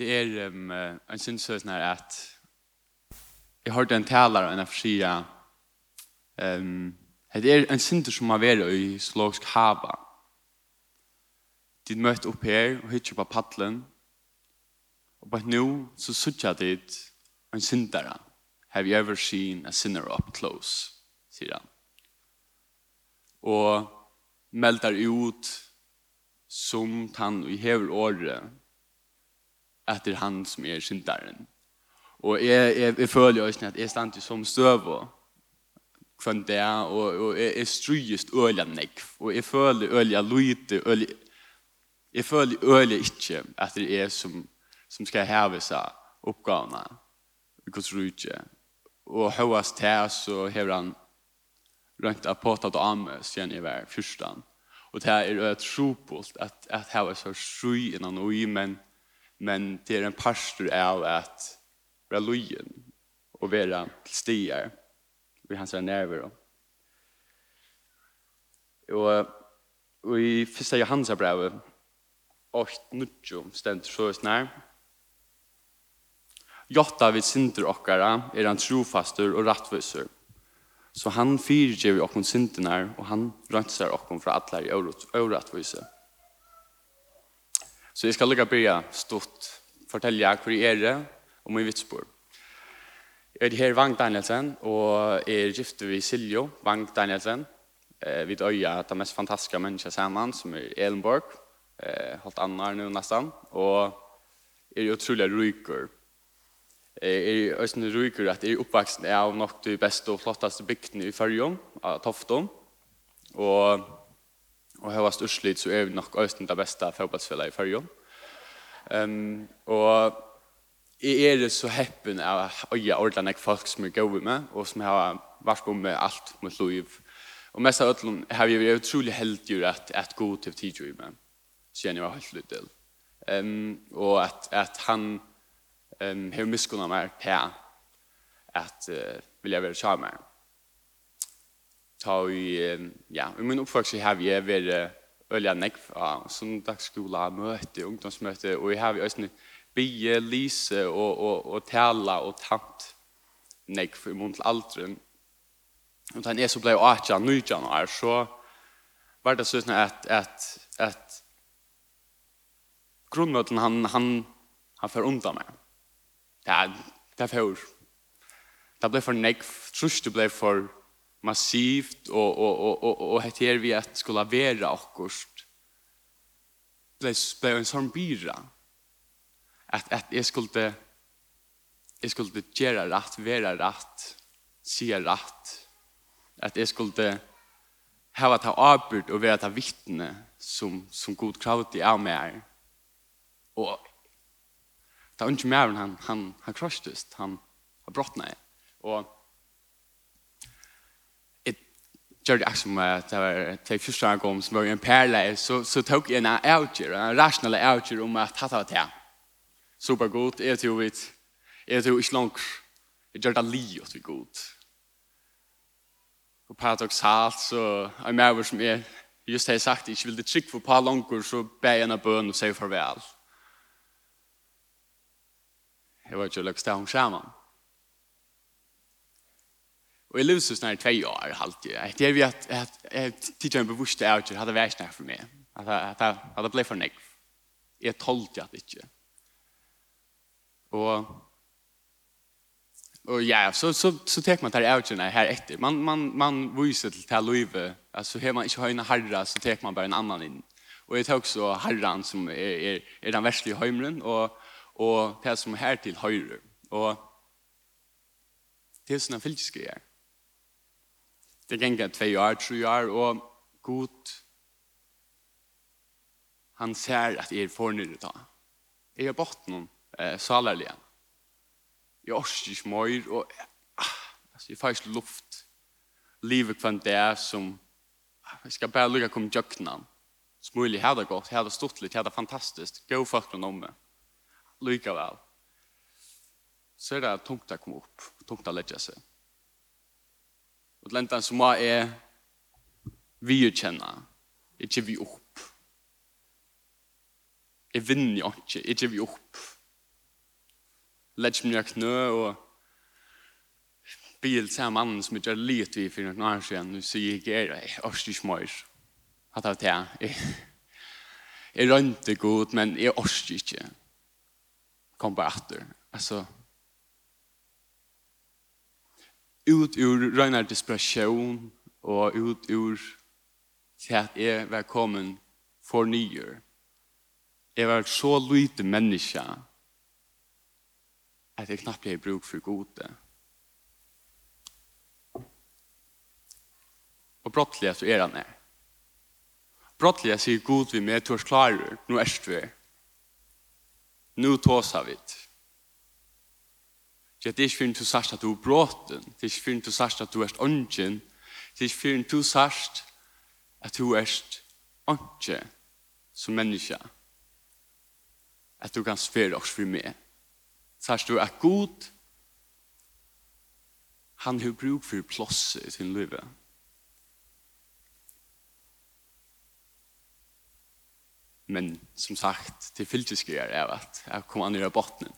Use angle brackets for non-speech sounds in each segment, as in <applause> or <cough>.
det er um, en synsøsn når at jeg hørte en taler og en afsia um, det er en synder som har vært i slagsk hava. De møtte opp her og hittet på paddelen og på nå så sutja dit en syndere have you ever seen a sinner up close sier han. Og melder ut som han i hever året etter han som er syndaren. Og jeg, jeg, jeg føler også at jeg stand som støv og kvann det, og, og jeg, jeg stryest øyla nekv, og jeg føler øyla lite, øyla, jeg føler øyla ikke at det er som, som skal heve seg oppgavene i Guds rydde. Og høyast til så hever han rønt av påtatt og amme siden jeg var fyrstan. Og det er øyla tropult at, at heve seg stry innan og i, men men det er en pastor av at være lojen og være til stier i hans nerver. Og, og i første Johansa brevet 8-9 stendt så snær Jotta vid synder okkara er han trofastur og rattvisur. Så han fyrger vi okkon syndernar og han rönsar okkon fra allar i örattvisur. Så jeg skal lykke börja stort fortälja hur jag är det og min vitsbord. Jeg er her Vang Danielsen, og jeg er gifte ved Siljo, Vang Danielsen. Eh, vi døyer de mest fantastiske mennesker sammen, som er Elenborg, eh, holdt annar nu nesten, og jeg er utrolig ryker. Jeg er også ryker at jeg er oppvaksen av nok de beste og flotteste bygdene i Førjom, av Tofton, og og her var urslit så er vi nok øysten det beste fotballsfellet i Førjo. Um, og jeg er så heppen av øye ordene jeg folk som er gode med, og som har vært på med alt mot liv. Og mest av øtlen har vi vært utrolig heldig at jeg er god til tidligere med, siden jeg var helt litt til. Um, og at, at han um, har miskunnet meg til at uh, vil jeg være sammen med ta i, ja, i min oppvokst har vi vært Ølja nekv av sundagsskola, møte, ungdomsmøte, og jeg har vi også bie, lise og, og, og tala og tant nekv i mun til aldren. Og da er så ble 18, 19 år, så var det sånn at, at, at grunnmøten han, han, han fer undan meg. Det er, det er for, det ble for nekv, trus det ble for massivt og og og og og heter vi at skulle vera akkurst. Det ble en sånn byra. At, at jeg skulle jeg skulle gjøre rett, være rett, si rett. At jeg skulle ha att ha arbet och vara att vittne som som god kravet i är med. Det ta ikke mer han han han krossades, han har brottnat. Og gjør det akkurat som at det var til første gang om som var en perle, så, så tok jeg en avgjør, en rasjonal avgjør om at dette var det. Supergod, jeg tror vi, jeg tror ikke langt, jeg gjør det li åt vi godt. Og paradoxalt, så er med over som jeg, just har sagt, jeg vil det trygg for på langt, så ber jeg en av bøn og sier farvel. Jeg var ikke løgst det om skjermen. Och jeg levde så snarare tve år halvt ju. Det är vi att att teachern bevusste out hade varit snär för mig. Att att att hade blivit för nick. Jag tolkade det inte. Och och ja, så så så tar man där out när här efter. Man man man visar till till Louise. Alltså hur man inte har en herra så tar man bara en annan in. Och jag tar också herran som är är är den värsta i och och det som är här till höger. Och det är såna fysiska grejer. Det gjenker tve år, tre år, og god, han ser at jeg er fornøyde da. Jeg har bort noen eh, salerlige. Jeg orsker ikke mer, og ah, altså, jeg får ikke luft. Livet kvann det er som, jeg skal bare lukke å om jøkkenen. Smulig, her det godt, her det stort litt, her det fantastisk. Gå folk noen om meg. Lykke vel. Så er det tungt å komme opp, tungt å legge seg. Og lente enten så må jeg vi kjenne, ikke vi opp. Jeg vinner jo ikke, ikke vi opp. Legg meg knø og bil til mannen som ikke er litt vi for noen år siden, og sier ikke er det, jeg orsker ikke mer. Hatt av det, jeg, jeg rønte godt, men jeg orsker ikke. Kom bare etter. Altså, ut ur røynar desperation og ut ur til at jeg var kommet for nye. Jeg var så lite menneske at jeg knapt ble bruk for gode. Og brottelig så er han her. Brottelig sier god vi med, tors klarer, nå er vi. Nå tåser vi det. Det er ikke fyrir du sagt at du er bråten. Det er ikke fyrir du sagt at du er ånden. Det er ikke fyrir du sagt at du er ånden som menneske. At du kan spere oss for meg. Sagt du er god. Han har bruk for plåse i sin liv. Men som sagt, det fylltiske er at jeg kommer an i bottenen.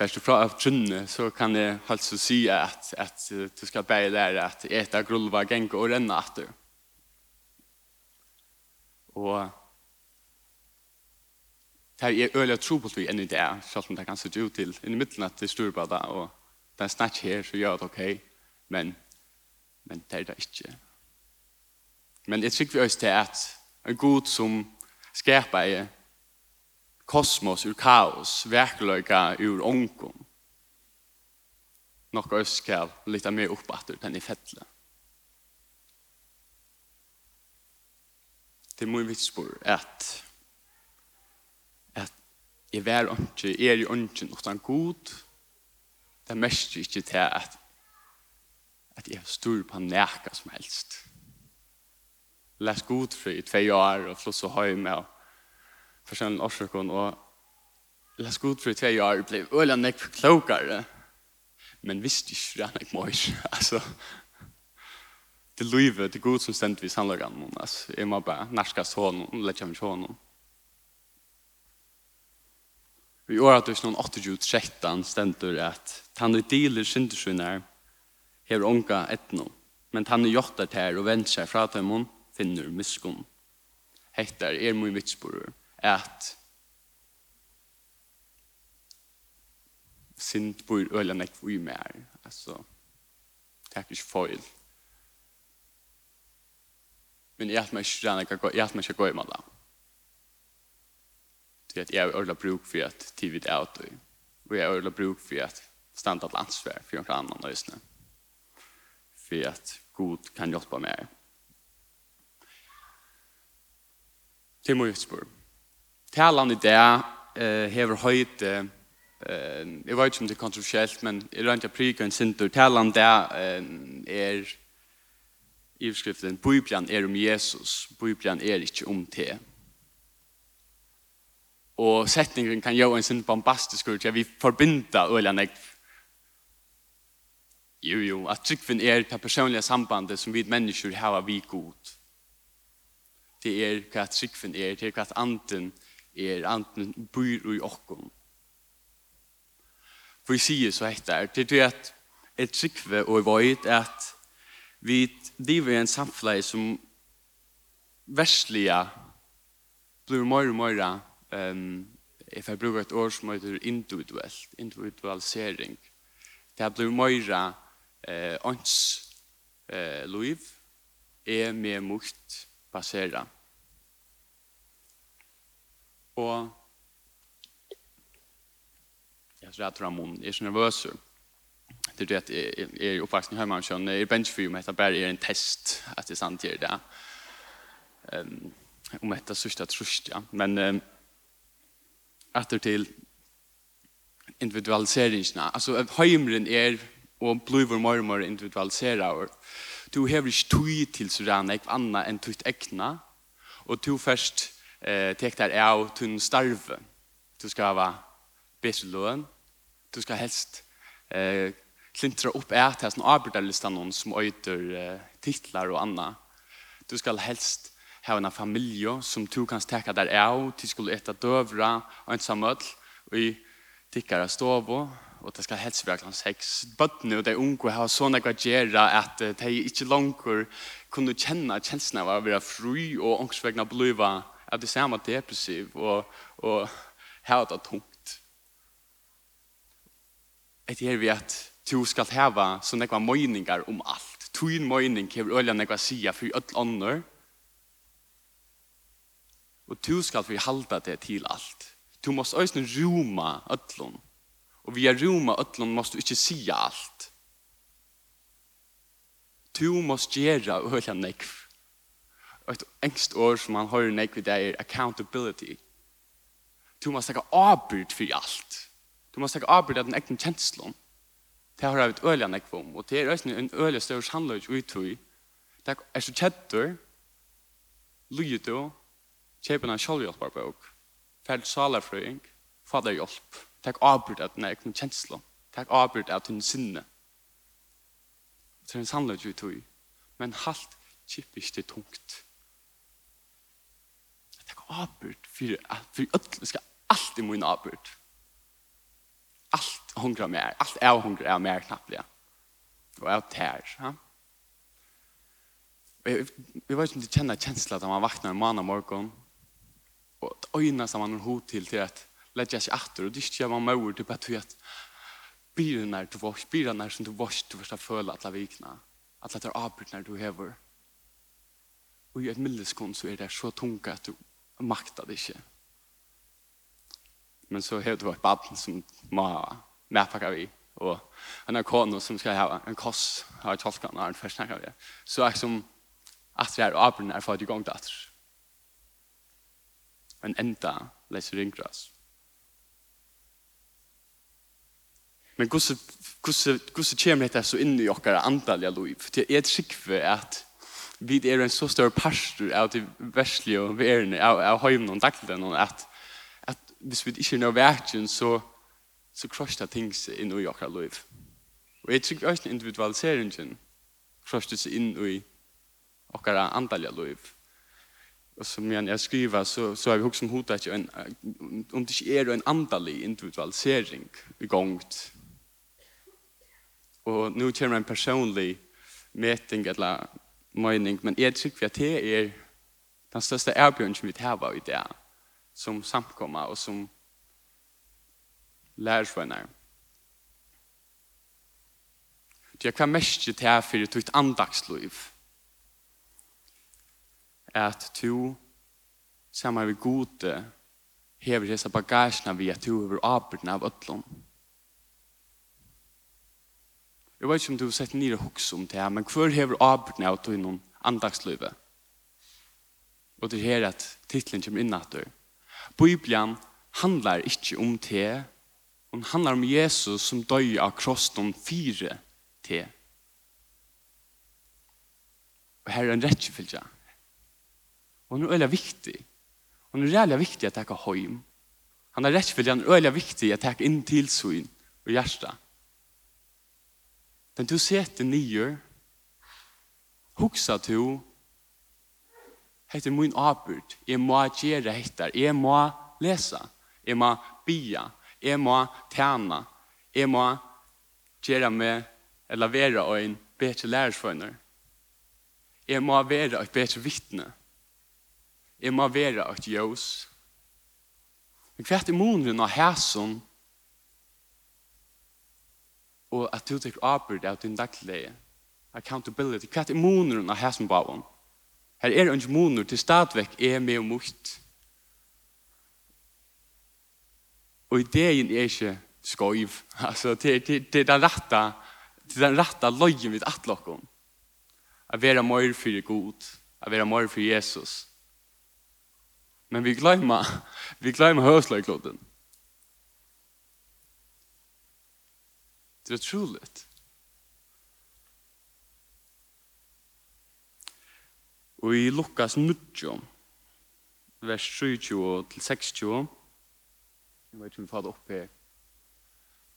Først og fra av trunne, så kan jeg altså si at, at du skal bare lære at eta grulva, genka og renne atter. Og det er øyelig tro på vi enn i det, selv om det kan se ut til i midten at det står bara og det er snakk her, så gjør det ok, men, men det er det ikke. Men jeg tror vi også til at en god som skaper kosmos ur kaos, verkløyga ur onkom. Nokka oss skal lita mer upp att den i fettle. Det er mye vitspår, at at jeg vær onke er i onke utan god. Det er mest ikke til at at jeg styr på nærka som helst. Læs god fri i tvei år og flås og høy med og forskjellige årsøkken, og la skot for tve år ble øyla nek klokere, men visst ikke det er nek møys, altså, det livet, det god som stendt vi sannlagan, altså, jeg må bare nærska sånn, lett kjem sånn, Vi år at det er noen 8-13 stendur at han er dealer syndersynner hever onka etno, men han er jottar tær og vender seg fra dem finner miskunn. Hettar er mye vitsborer at sint bor øyla nek vi mer. Altså, det er ikke foil. Men jeg hatt meg ikke rann, jeg hatt meg ikke gå i mala. Det er at jeg har øyla bruk for at tivid er ut og jeg har øyla bruk for at standa til for noen annan løsne. For at god kan hjelpa meg. Det må jeg spørre talan i det uh, hever høyde eh, jeg vet ikke om det er kontroversielt men jeg rønner ikke prika en sintur talan det uh, er i skriften Bibelen er om Jesus Bibelen er ikke om te og setningen kan gjøre en sin bombastisk ut ja, vi forbinda øyla nek Jo, jo, at tryggven er det personlige sambandet som vi mennesker har vi god. Det er hva tryggvinn er, det er hva anden er er, anden byr i okkom. For jeg sier så etter, det er at et sikve og vøyt at vi driver i en samfunn som verslige blir mer og mer um, if jeg bruker et ord som heter individuelt, individualisering. Det blir mer eh, ånds eh, liv er mer mukt baseret Och jag tror jeg tror för Ramon. Är så nervös. Det är det att er uppvaxning hemma och Jeg er benchview med att bare er en test att det sant är det. Ehm om detta sørste tröst ja. Men um, etter til individualiseringen. Alltså hemren är och blir mer och mer individualiserad. Du har inte tid till sådana annat enn tog egna. Och du först eh, tek där av tun starve. Du skal ha bedre løn. Du skal helst eh, klintra opp et her som arbeiderlistan noen som öter eh, titlar og anna. Du skal helst ha en familie som du kan teka deg av. Du skulle etta døvra og en samøll og i tikkara ståbo og det skal helst være klant sex. Bøttene og de unge har sånn jeg att at de ikke langer kunne kjenne kjensen av å være fri og ångsvegna bliva at det samme depressiv og, og hævda tungt. Et her vi at du skal heva så nekva møyningar om alt. Tuin møyning hever ølja nekva sia for öll ånder. Og du skal vi halda det til alt. Du måst òsne roma öllum. Og via roma öllum måst du ikkje sia alt. Du måst gjera ølja nekv et engst år som man hører nek vid det er accountability. Du må snakke avbyrd for alt. Du må snakke avbyrd av den egen kjenslån. Det har jeg et øyelig nek om, og det er også en øyelig større sannløy uttøy. Det er så kjettur, lyet du, kjepen av kjølhjelparbøk, ferd salafrøying, faderhjelp. Det er avbryt av den egen kjenslån. Det er avbyrd av den sinne. Det er en sannløy uttøy. Men halt kjipp ikke tungt avbyrd for, for ødel, skal alltid min avbyrd. Alt hungrar mer, alt er hungrar er mer knapplig. Og var tær, ja. Vi vet ikke om du kjenner kjensla man vaknar en mann om morgen, og at øyna som man har hod til til at lägga sig åter och det ska man mer typ att vet blir när du vars blir när som du vars du första föl att la vikna att la ta avbryt när du hever och i ett milleskon så är det så tungt att du makta det ikke. Men så har du et badl som må ha medpakka vi, og en av kone som skal ha en koss, har et tolkan og en førstnakker vi. Så er som at vi er avbrunnet er for at du gong datter. En enda leser ringgras. Men hvordan kommer dette så inn i okkara andalige liv? Det er et skikve at vi er en så stor pastor av det verslige og verden, av, av høymen og dagligden, at, at hvis vi ikke er noe verden, så, så krosser ting seg inn i akkurat liv. Og jeg tror også individualiseringen krosser seg inn i akkurat antallet liv. Og som jeg, jeg skriver, så, så har vi hukket som hodet ikke en, om det ikke er en andalig individualisering i gongt. Og nå kommer en personlig meting eller mening, men jeg tykker at det er den største erbjørn som vi tar i det, som samkommer og som lærersvenner. Det er hva mest til her for ditt andagsliv. At du sammen med gode hever disse bagasjene vi at du hever arbeidene av øtlån. Jeg vet ikke om du har sett nere hoks om det her, men hver hever arbeidene av tog noen andagsløyve? Og det her at titlen kommer inn etter. Bibelen handlar ikke om det, hon handlar om Jesus som døy av krossen fire te. Og her er en rettjefylja. Og han er øyelig viktig. Han er reellig viktig at jeg har høym. Han er rettjefylja, han er øyelig viktig at jeg har inn til søyn og hjertet. Men du setter nyer, hoksa to, heter min avbyrd, jeg må gjøre hettar, jeg må lesa, jeg må bia, jeg må tjena, jeg må gjøre meg, eller være en bedre lærersføyner. Jeg må være et bedre vittne. Jeg må være et jøs. Men hva er det måneden av hæsson og at du tek arbeid av din daglige accountability, hva er det moneren av hæsen på avon? Her er ikke moner til stadvekk er med og mot. Og ideen er ikke skoiv, <laughs> altså det til, til den rette, det er den rette løgjen vid atlokken. At være mer for god, at være mer for Jesus. Men vi glemmer, <laughs> vi glemmer høsløykloden. Det er otroligt. Og i Lukas 9, vers 27 til 26, jeg vet ikke om vi får det opp her,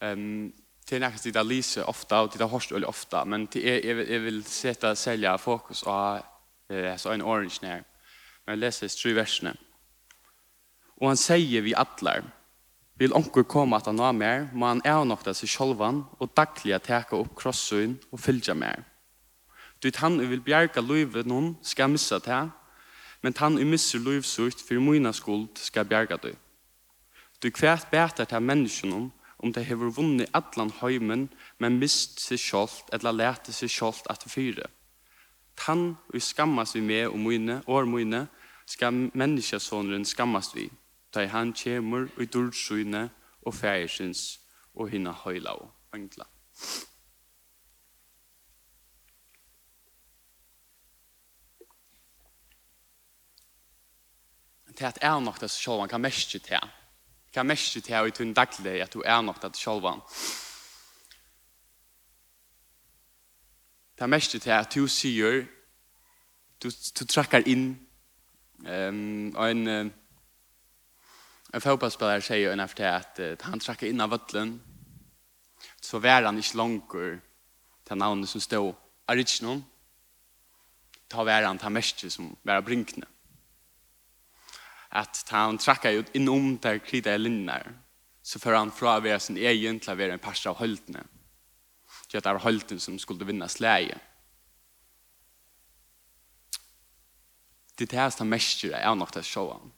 um, til nekka tid jeg lyser ofta, og det jeg hørst øyelig ofta, men det er, jeg, jeg vil sette selja fokus av eh, så en orange nær. Men jeg leser tre versene. Og han sier vi atler, Vil onkur koma at han av mer, må han avnokta seg sjolvan og dagliga teka opp krossuin og fylgja mer. Du vet han vil bjerga luive noen skal missa det, men han vil missa løyvsukt for moina skuld skal bjerga du. Du kvært bæter til menneskene om det hever vunnet allan høymen, men mist seg sjolt eller lete seg sjolt at fyre. Han vil skammas vi med og moine, og moine skal menneskesåneren skammas vi. Skammas vi da han kommer i dårdsyne og fægersens og hinna høyla og engla. Det at er nok det sjølvan kan mest til. Kan mest til i tunn daglig at du er nok det sjølvan. Det er mest til at du sier du, du trakkar inn um, en Uh, En fotballspelare säger en efter att uh, han trackar innan vattlen så var han inte långkor till namnet som stod Arichnon ta var han ta mest som var brinkne att ta han trackar ut inom där krita linnar så för han fra vara sin egen till att vara en parsa av höldne så att det var hölden som skulle vinna släget det här som mest är nog det såg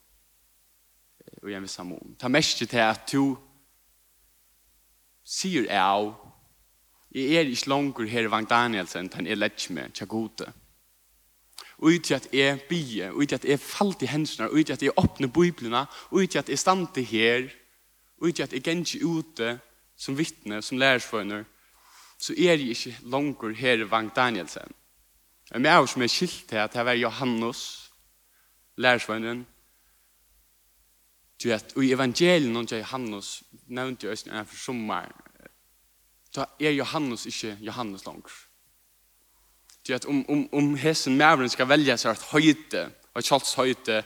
og jeg vil samme sammen. Ta mest til at du sier jeg av, jeg er ikke langer her i Vang Danielsen, den er lett med, tja gode. Ut til at jeg byer, ut til at jeg falt i hensene, ut til at jeg åpner biblene, ut til at jeg stande her, ut til at jeg gjenger ute som vittne, som lærersvøgner, så er jeg ikke langer her i Vang Danielsen. Jeg er med som er skilt til at jeg var Johannes, lærersvøgneren, Du vet, i evangelien om Johannes nevnte jeg en for sommer, så er Johannes ikke Johannes langer. Du vet, om, om, om hesen mævren skal velge seg et høyte, et kjalts høyte,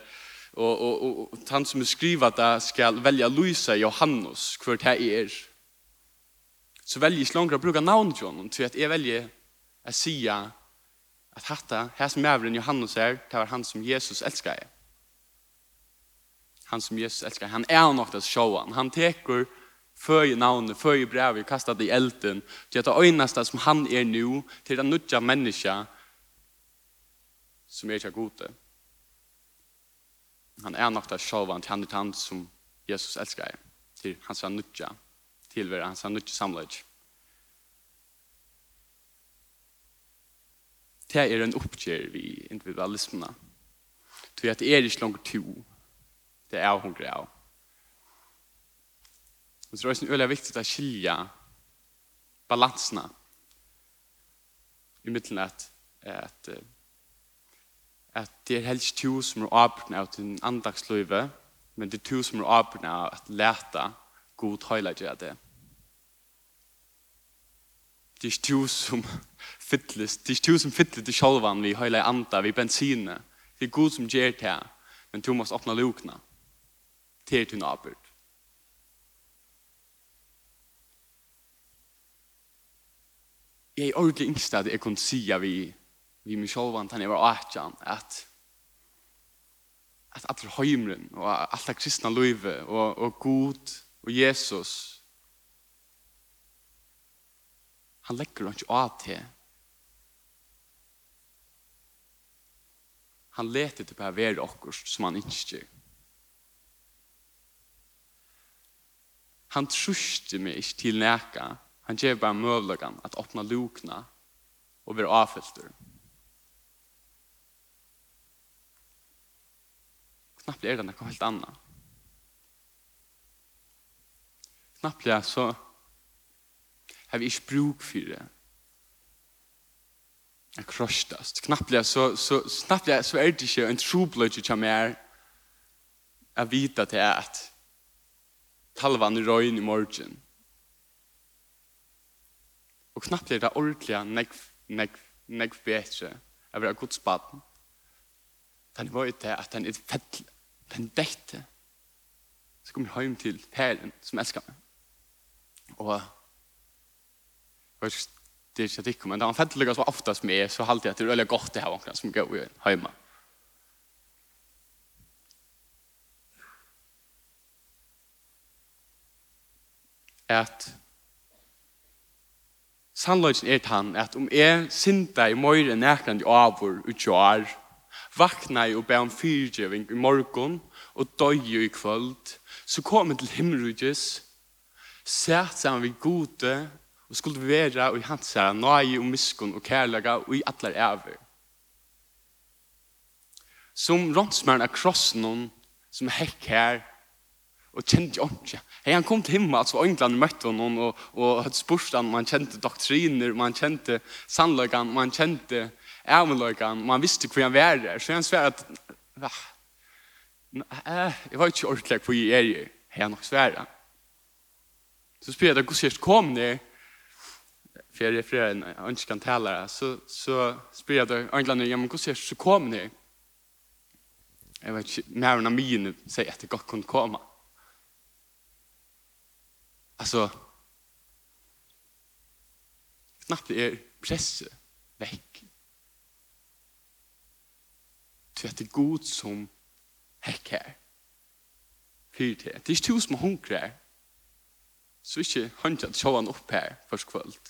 og, og, og, og han som skriver det skal velge Louise Johannes, hvor det er, så velger jeg ikke langt å bruke navnet til honom, til at jeg velger å si at hatta, hesen mævren Johannes er, det var han som Jesus elsker jeg han som Jesus elskar, han är nok det sjåan. Han teker för navnet, för brevet, kastat i elden. til at det öjnaste som han är nu till den nødja människa som är ikke gode. Han är nok det showa til han er han som Jesus älskar. Till hans nutja, till hans nødja samlet. Det er en oppgjør vi individualismene. Det er at det er ikke langt to Det er hun greia. Og så er det veldig viktig å skilja balansene i midten at, at, at det er helst to som er åpne av din andagsløyve, men det er to som er åpne av at lete god høylager av det. Det er to som <laughs> fytles, det er to som fytles til sjolvan vi høylager anda, vi bensinet. Det er god som gjør det, men to måste åpne lukene til din arbeid. Jeg er ordentlig yngst at jeg kunne si at vi, vi med sjålvan, han er var atjan, at at allir heimren og alt det kristna løyve og, og god og Jesus han legger ikke av til han leter til å være okkur som han ikke gjør Han truste meg ikke til næka. Han gjev bare møvlagan at åpna lukna og vera avfylter. Knappt er det noe helt anna. Knappt er så har vi ikke bruk for det. Jeg krøstast. Knappt er så, så, knappt er, så er det ikke en trobløyde som er å vite til at talvan i røyn i morgen. Og knappt er det ordentlig nekv, nekv, nekv betre av det gods baden. Den var ikke at den er fett, den dekte. Så kom jeg hjem til Peren som elsker meg. Og det er ikke det, men da han fettelig så var oftast med, så halte jeg at det er veldig godt det her som går hjemme. at sannløgjen er tann at om jeg sinta i møyre nærkland avur ut vakna i og be om fyrgjøving i morgon og døy i kvöld, så kom til himmelrugjes, sæt sammen vi gode, og skulle være i hans her nøye og miskun og kærlega og i atler æver. Som rånsmæren av krossen som hekk her, og kjente jo ikke. Hei, han kom til himmel, så England møtte hon, og, og hadde spørst han, man kjente doktriner, man kjente sannløkene, man kjente ævenløkene, man visste hvor han var der. Så han svær at, va, jeg var ikke ordentlig hvor jeg er i, hei han nok sver. Så spør jeg da, hvordan kom ned, for jeg refererer en ønske kan tale, det. så, så spør jeg da, England, ja, men hvordan jeg kom ned? Jeg vet ikke, mer enn mine sier at jeg godt kunne komme. Alltså knappt är presse veck. Du vet, det er god som häckar. Fyr till. Det är inte som hunkrar. Så inte hönta att sjåan upp här först kvöld.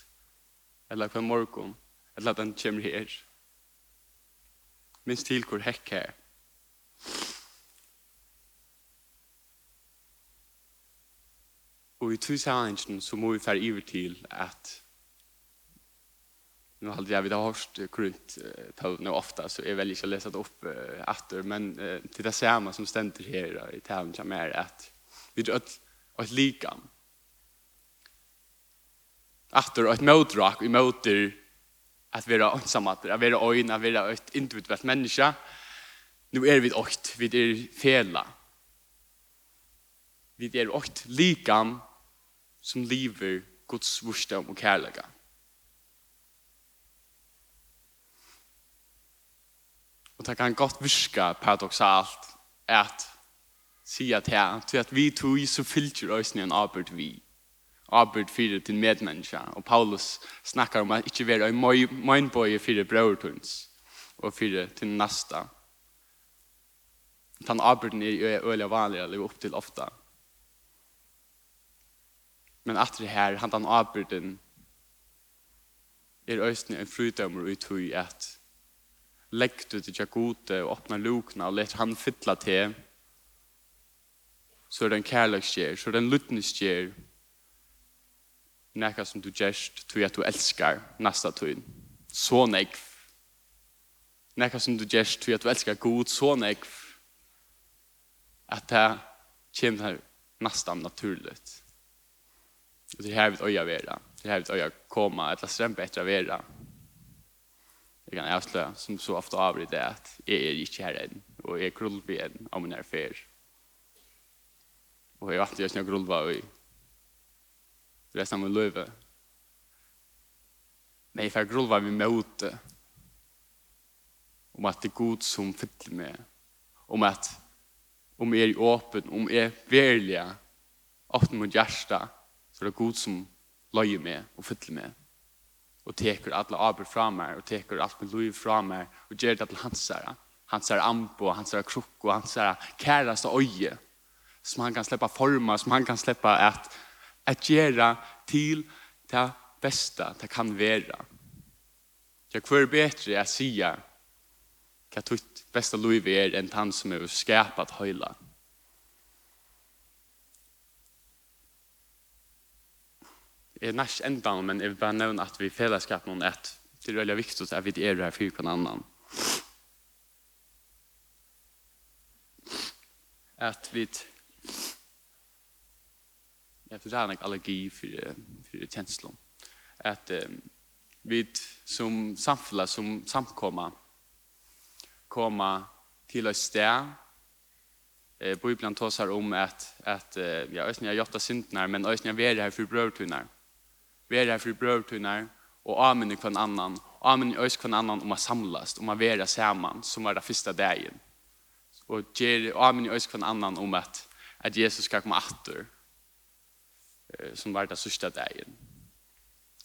Eller på morgon. Eller att den kommer här. Minns till hur häckar. Og i tusenhengen så må vi fære iver til at Nu hade jag vid hörst krunt til nu ofta så är väl inte läsat upp etter, men til det samme som ständer här i talen som er att vi drar et likam. Åter ett motdrag i motor att vi er att at vi er ett individuelt människa. Nu är vi et, vi är fela. Vi är et likam som lever Guds vursdom og kærlega. Og det kan godt virka paradoxalt at sier at her, til at vi tog så fylter oss en arbeid vi. Arbeid fyrir til medmenneska. Og Paulus snakkar om at ikke være en møgnbøye fyrir brøvertunds og fyrir til nasta. Den arbeiden er øyelig vanlig, eller opp til ofta. Men at det her, han den avbyrden, er øyne en frydømmer ut i at legg du til gode og åpne lukene og let han fytle til, så er det en kærløksgjer, så er det en luttningsgjer nekka som du gjerst, tog at du elskar nasta tøyn. Så nekv. Nekka som du gjerst, tog at du elskar god, så nekv. At det kommer her nesten naturligt. Och det här vet öja vera. Det här vet öja komma att läsa den bättre vera. Det kan avslöja som så ofta avrid det att jag är inte här än och jag är krullby än om en är fel. Och jag vet alltid jag krullba i resten av min löve. Men jag får krullba mig mot det. Om att det är god som fyller mig. Om att om jag är öppen, om jag är välja öppen mot hjärsta Så det er god som løyer meg og fyller meg. Og teker alle arbeid fra meg, og teker alt med liv fra meg, og gjør det til hans her. Hans her ambo, hans herre krukko, hans her kæreste øye. Som han kan slippe forma, som han kan slippe at, at gjøre til det beste det kan være. Jeg kvar bedre jeg sier hva tutt beste liv er enn han som er skapet høyla. er näst enda, men jeg vil bare nevne at vi i fellesskap noen ett. Det er veldig viktig at vi er her for en annan. At vi Jeg tror det er en allergi for, for känslor. At um, vi som samfälla, som samkommer, kommer til å ställe eh Bibeln talar om at, att ja, ösn jag jotta syndnar men ösn jag är här för brödtunar være for brøvtunar, og amen i kvann annan, og amen i øys kvann annan om å samlast, om å være saman, som var det første dagen. Og ger, amen i øys kvann annan om at, at Jesus skal komme atter, som var det sørste dagen.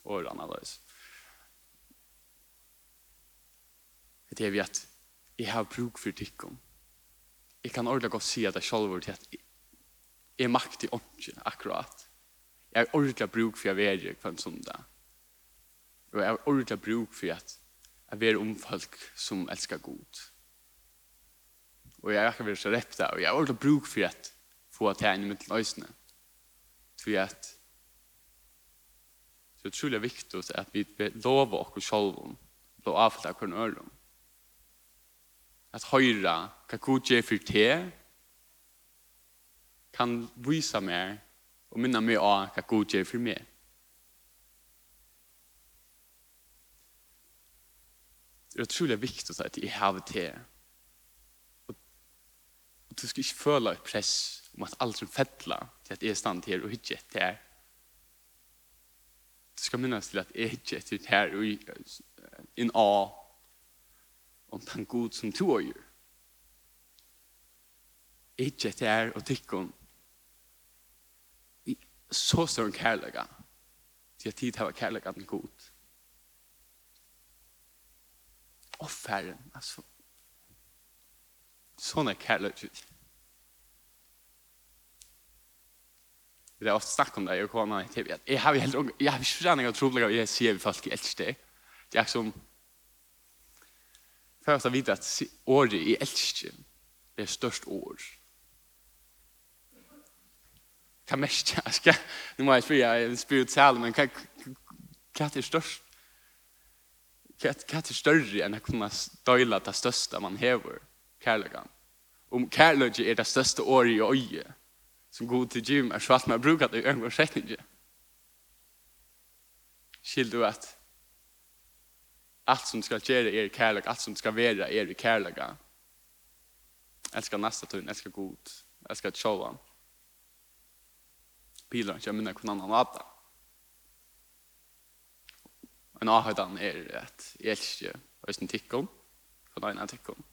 Og annerledes. Det er vi at jeg har bruk for tikkum. Jeg kan ordentlig godt si at jeg selv til at jeg maktig ånden akkurat Jeg har ordentlig bruk for å være på en søndag. Og jeg har ordentlig bruk for at jeg være om folk som elsker god. Og jeg har ikke vært så rett der, og jeg har ordentlig bruk for at få til en i mitt løsene. For at det er utrolig viktig at vi lover oss selv om å avfølge hver hverandre øren. At høyre hva god gjør for te kan vise meg og minna meg av hva god gjør for meg. Det er utrolig viktig at jeg har det Og, og du skal ikke føle et press om at alt som fettler til at jeg er stand til og ikke etter her. Du skal minnes til at jeg ikke etter her og en A om den god som to år gjør. Ikke etter her og tykken så stor kärlega. Till att tid har kärlega den god. Offeren, alltså. Såna kärlega. Det är ofta snack om det. Jag kommer inte till. Jag har helt jag har förstått att tro att jag ser vi folk älskar dig. Det är som För att vita att året i älskar är störst året Hva mest jeg skal? Nå må jeg spyrja, jeg er spirituell, men hva, hva er størst? Hva, hva er større enn å kunne støyla det største man hever, kærlegan? Om kærlegan er det største året i øye, som god til gym er svart brukar det i øyne og setninger. Skil du at alt som skal gjøre er kærlegan, alt som skal være er kærlegan. Elskar nästa tøyen, elskar god, elskar tjåan. Elskar pilar ikke minne kun annan hadde. En avhøyden er at jeg elsker høysten tikkum, og den ene tikkum.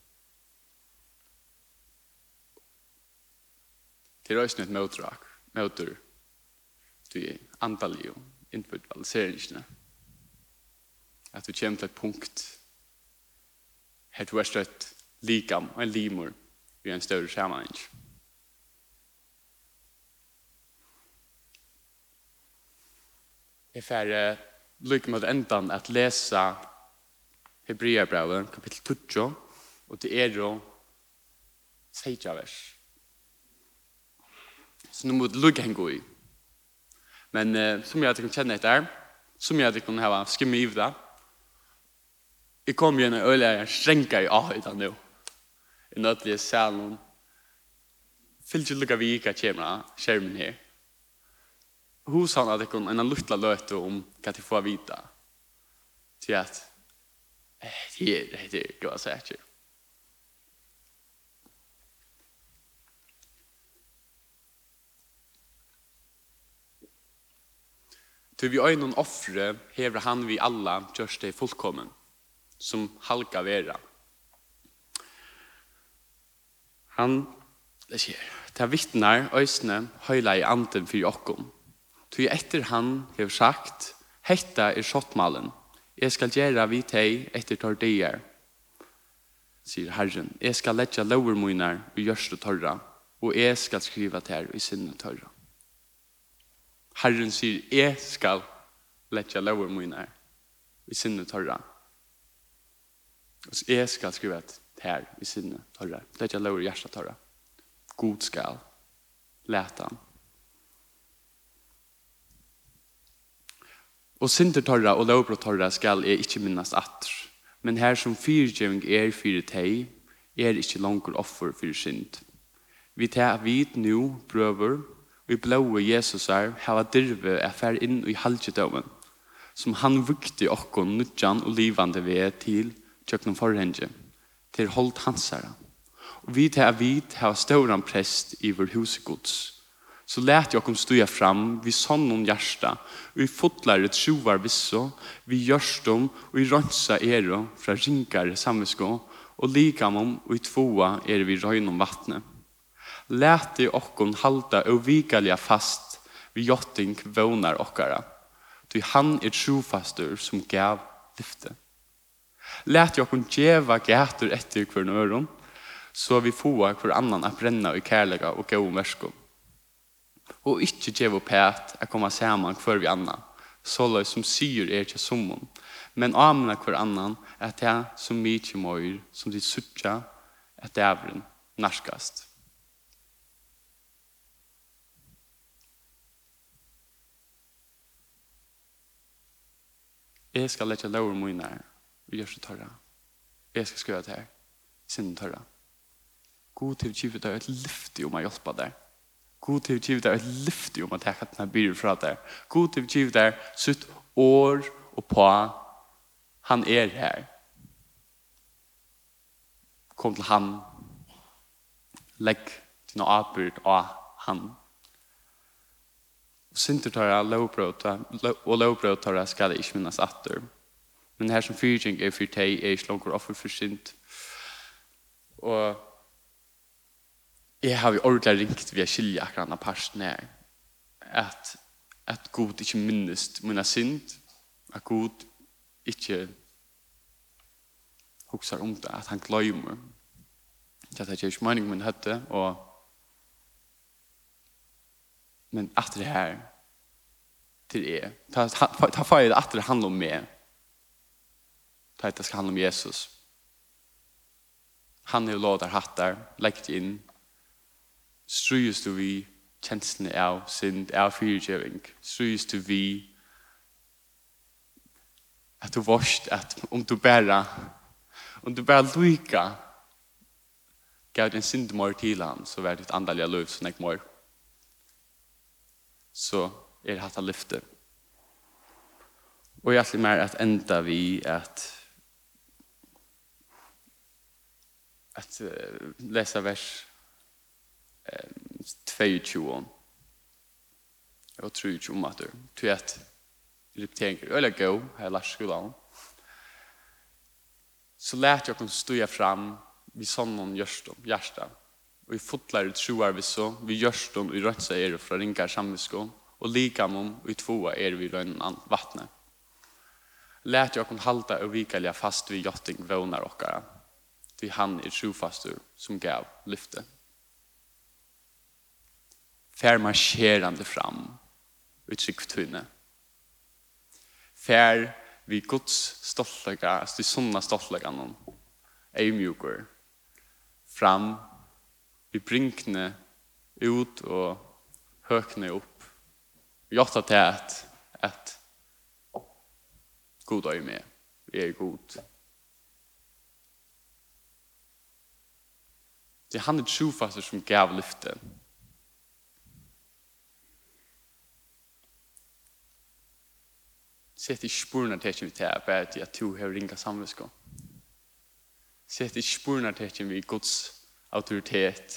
Til høysten et møtrak, møter, du er antallig og individualiseringene. At du kommer til et punkt her du er støtt likam og en limor i en større sammenheng. Jeg får lykke mot endan at lesa Hebreabravet, kapittel 2, og det er jo seitja vers. Så nå må du lykke henne gå i. Men uh, som jeg hadde kunnet kjenne etter, som jeg hadde kunnet ha skimme i det, jeg kom igjen og øyne jeg strenger i ahøyda nå. I nødlige salen. Fyllt ikke lykke vi ikke kommer skjermen her hos han at jeg kunne en luttla løte om kan till få vita. Till att det er det det er ikke hva jeg sier Ty vi øynene offre hever han vi alla gjørs det fullkommen, som halka vera. Han, det skjer, det er vittnar øysene høyla i anden for jokkom, Ty etter han hev sagt, hetta er sottmalen. Jeg skal gjera vi teg etter tar dier. Sier Herren, jeg skal letja lovermunar i gjørste torra, og jeg skal skriva ter i sinne torra. Herren sier, jeg skal letja lovermunar i sinne torra. Og jeg skal skriva ter i sinne torra. Letja lover i gjørste torra. God skal leta han Og synder torra og lovbrot torra skal jeg ikke minnast atter. Men her som fyrtjøving er fyrt teg, er ikke langer offer for synd. Vi tar vid nu, brøver, og i blåe Jesus er, hava dirve er fær inn i halvdjødøven, som han vukti okkon nudjan og livande ved til tjøkken forhenge, til holdt hans herre. Og vi tar vid hava ståran prest i vår husegods, så lät jag kom stuja fram vid någon hjärsta och i fotlare trovar visso vi görs dem och i rönsa ero från rinkar samvisko och likamom och i tvåa er vi röjnom vattnet. Lät det okkon halta och vikaliga fast vi jotting vånar okkara ty han er trofastur som gav lyfte. Lät jag kon djeva gätor etter kvarnöron så vi får kvar annan att bränna i kärlega och gå om värskom og ikke ikkje opp pæt er komma sammen hver vi annan, såløy som syr er ikke som summon, men amna hver annan er det som mykje møyr, som de suttja, at det dævren narskast. Jeg skal lette lover mine her, vi gjør så tørre. Jeg skal skrive til her, sin tørre. God til å kjive deg et lyfte om å hjelpe deg. God til å give deg et lyft om at jeg kan ta byrde fra deg. God til å give deg sitt år og på. Han er her. Kom til han. Legg til noe avbyrd av han. Og syndertøyre og lovbrødtøyre skal det ikke minnes atter. Men her som fyrtjeng er fyrt er ikke langt offer for synd. Og jeg har jo ordentlig ringt ved å skilje akkurat denne parten her, at, at Gud ikke minnes mine synd, at Gud ikke husker om det, at han glemmer. Det er ikke mening min høtte. og men at det her til er, ta, ta, ta feil at det handler om meg, ta at det skal handle om Jesus. Han er jo låter hattar, leggt inn, stryges du vi kjenslene av synd, av fyrtjøving, Stryges du vi at du vorst, at om du bæra, om du bæra lyka gav din synd mor til ham, så var ditt et andalig løv som jeg mor. Så er hatt av lyfte. Og jeg er mer at enda vi at at uh, lesa vers 22 og 23 om at du at repeteringar øyla go her i skolan så lærte jeg å stå fram vi sånn noen gjørstum, hjärsta og vi fotlar i troar vi så vi gjørstom i rødsa er fra ringar samvisko og lika mom og i tvåa er vi røynan vattnet lærte jeg å halta og vikalja fast vi jotting vånar okkara vi han er trofastur som gav lyftet fær marscherande fram i tryggtvinne. Fær vi Guds stoltlega, altså de sunna stoltlega noen, är mjukor fram vi brinkne ut och hökne upp. Jag tar til at, at god är med. Vi er god. Det er han er trofaster som gav lyftet. Sett ikke sporene til ikke vi til, bare til at du har ringa samvisko. Sett ikke sporene til ikke vi Guds autoritet,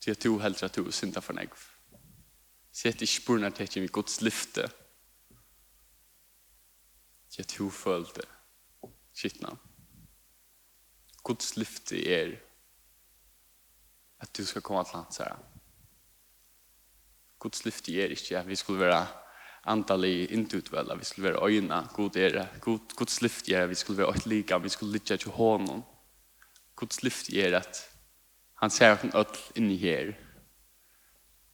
til at du heldur at du synda for negv. Sett ikke sporene til ikke vi Guds lyfte, til at du følte kittna. Guds lyfte er at du skal komme til hans her. Guds lyfte er ikke at vi skulle være antallig intuitvälla. Vi skulle være øyna, god er, det. God, god slift er, vi skulle være ett lika, vi skulle lycka til hånden. God slift er at han ser att öll inni her,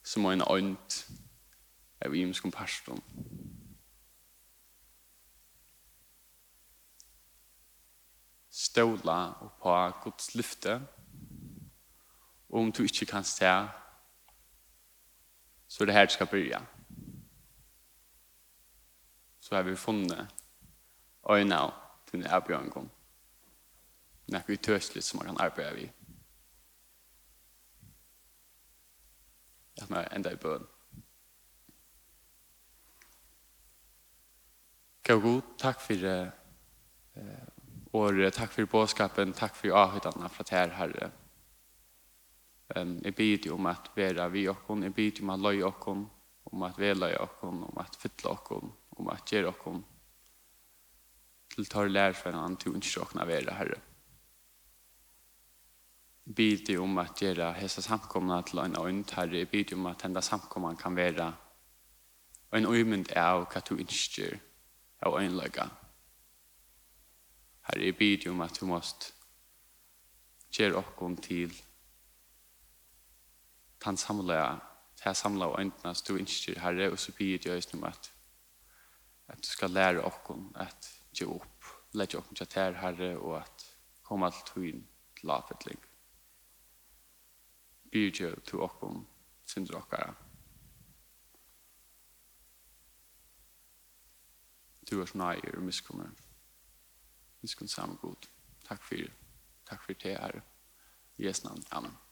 som har øynt, önt av imskom pastorn. Ståla og på Guds lyfte. og om du ikke kan se så er det her du skal begynne så har vi funnet øyne av til denne er Noe utøselig som man kan arbeide vi. Jeg man enda i bøn. Kjær god, takk for eh, året, takk for bådskapen, takk for avhøytene fra her, Herre. Um, jeg byr om at være vi og hun, jeg byr om at løye hun, om at veløye okken, om at fytle okken, om at gjøre dere til tar lær for en annen til ikke være herre. Bid deg om at gjøre hese samkomne til en øynt herre. Bid deg om at denne samkomne kan være en øymynd av hva du ikke av øynløyga. Herre, jeg bid deg om at du måst gjøre dere til tan samla ta samla og enda du innstyr herre og så blir det just om at att du ska lära oss att ge upp, lägga oss till här herre och att komma till tvin lafetling. lafetlig. Bjude till oss synder okkara. Du er snøyer og miskommer. Miskommer samme god. Takk for det. Takk for det, Herre. I Jesu namn. Amen.